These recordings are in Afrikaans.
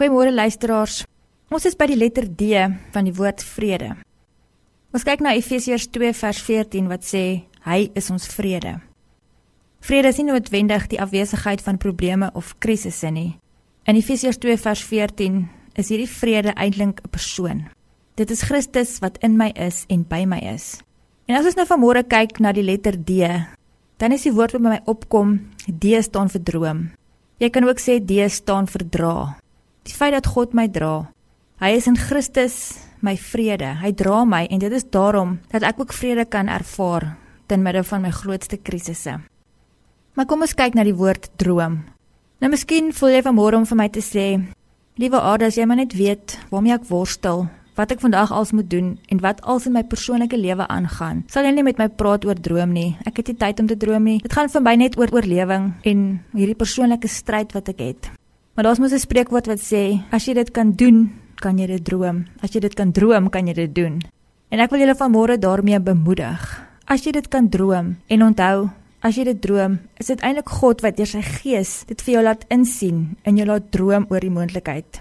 Goeiemôre luisteraars. Ons is by die letter D van die woord vrede. Ons kyk na Efesiërs 2 vers 14 wat sê hy is ons vrede. Vrede is nie noodwendig die afwesigheid van probleme of krisisse nie. In Efesiërs 2 vers 14 is hierdie vrede eintlik 'n persoon. Dit is Christus wat in my is en by my is. En as ons nou vanmôre kyk na die letter D, dan is die woord wat by my opkom, D staan vir droom. Jy kan ook sê D staan vir dra. Die feit dat God my dra. Hy is in Christus my vrede. Hy dra my en dit is daarom dat ek ook vrede kan ervaar ten midde van my grootste krisisse. Maar kom ons kyk na die woord droom. Nou miskien voel jy vanmôre om vir my te sê, liewe Aada, as jy maar net weet waarmee ek worstel, wat ek vandag als moet doen en wat als in my persoonlike lewe aangaan. Sal jy nie met my praat oor droom nie? Ek het nie tyd om te droom nie. Dit gaan vir my net oor oorlewing en hierdie persoonlike stryd wat ek het. Maar daar's mos 'n spreekwoord wat sê, as jy dit kan doen, kan jy dit droom. As jy dit kan droom, kan jy dit doen. En ek wil julle vanmôre daarmee bemoedig. As jy dit kan droom en onthou, as jy dit droom, is dit eintlik God wat deur sy gees dit vir jou laat insien en jou laat droom oor die moontlikheid.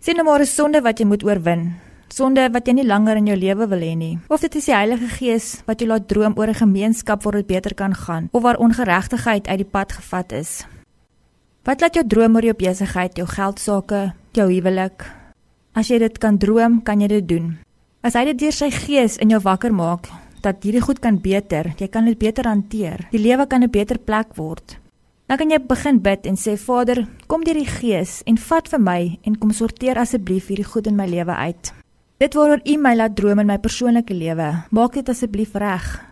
Sien nou maar 'n sonde wat jy moet oorwin. Sonde wat jy nie langer in jou lewe wil hê nie. Of dit is die Heilige Gees wat jou laat droom oor 'n gemeenskap waar dit beter kan gaan of waar ongeregtigheid uit die pad gevat is. Wat laat jou droom oor jou besigheid, jou geld sake, jou huwelik? As jy dit kan droom, kan jy dit doen. As hy dit deur sy gees in jou wakker maak dat hierdie goed kan beter, jy kan dit beter hanteer. Die lewe kan 'n beter plek word. Dan kan jy begin bid en sê Vader, kom deur die gees en vat vir my en kom sorteer asseblief hierdie goed in my lewe uit. Dit waaroor U my laat droom in my persoonlike lewe, maak dit asseblief reg.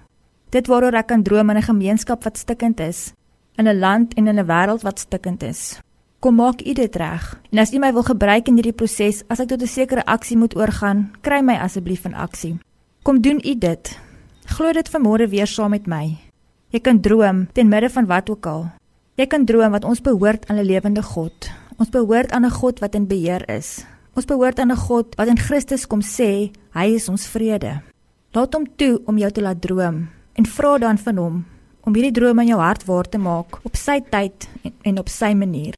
Dit waaroor ek kan droom in 'n gemeenskap wat stikkend is, in 'n land en in 'n wêreld wat stikkend is. Kom maak u dit reg. En as u my wil gebruik in hierdie proses, as ek tot 'n sekere aksie moet oorgaan, kry my asseblief in aksie. Kom doen u dit. Glo dit vanmôre weer saam met my. Jy kan droom ten midde van wat ook al. Jy kan droom wat ons behoort aan 'n lewende God. Ons behoort aan 'n God wat in beheer is. Ons behoort aan 'n God wat in Christus kom sê, hy is ons vrede. Laat hom toe om jou te laat droom en vra dan van hom om hierdie droom in jou hart waar te maak op sy tyd en, op sy manier.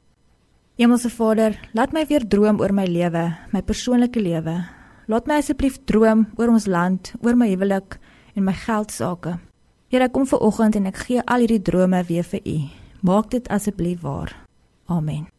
Hemelse Vader, laat my weer droom oor my lewe, my persoonlike lewe. Laat my asseblief droom oor ons land, oor my huwelik en my geld sake. Here, kom ver oggend en ek gee al hierdie drome weer vir U. Maak dit asseblief waar. Amen.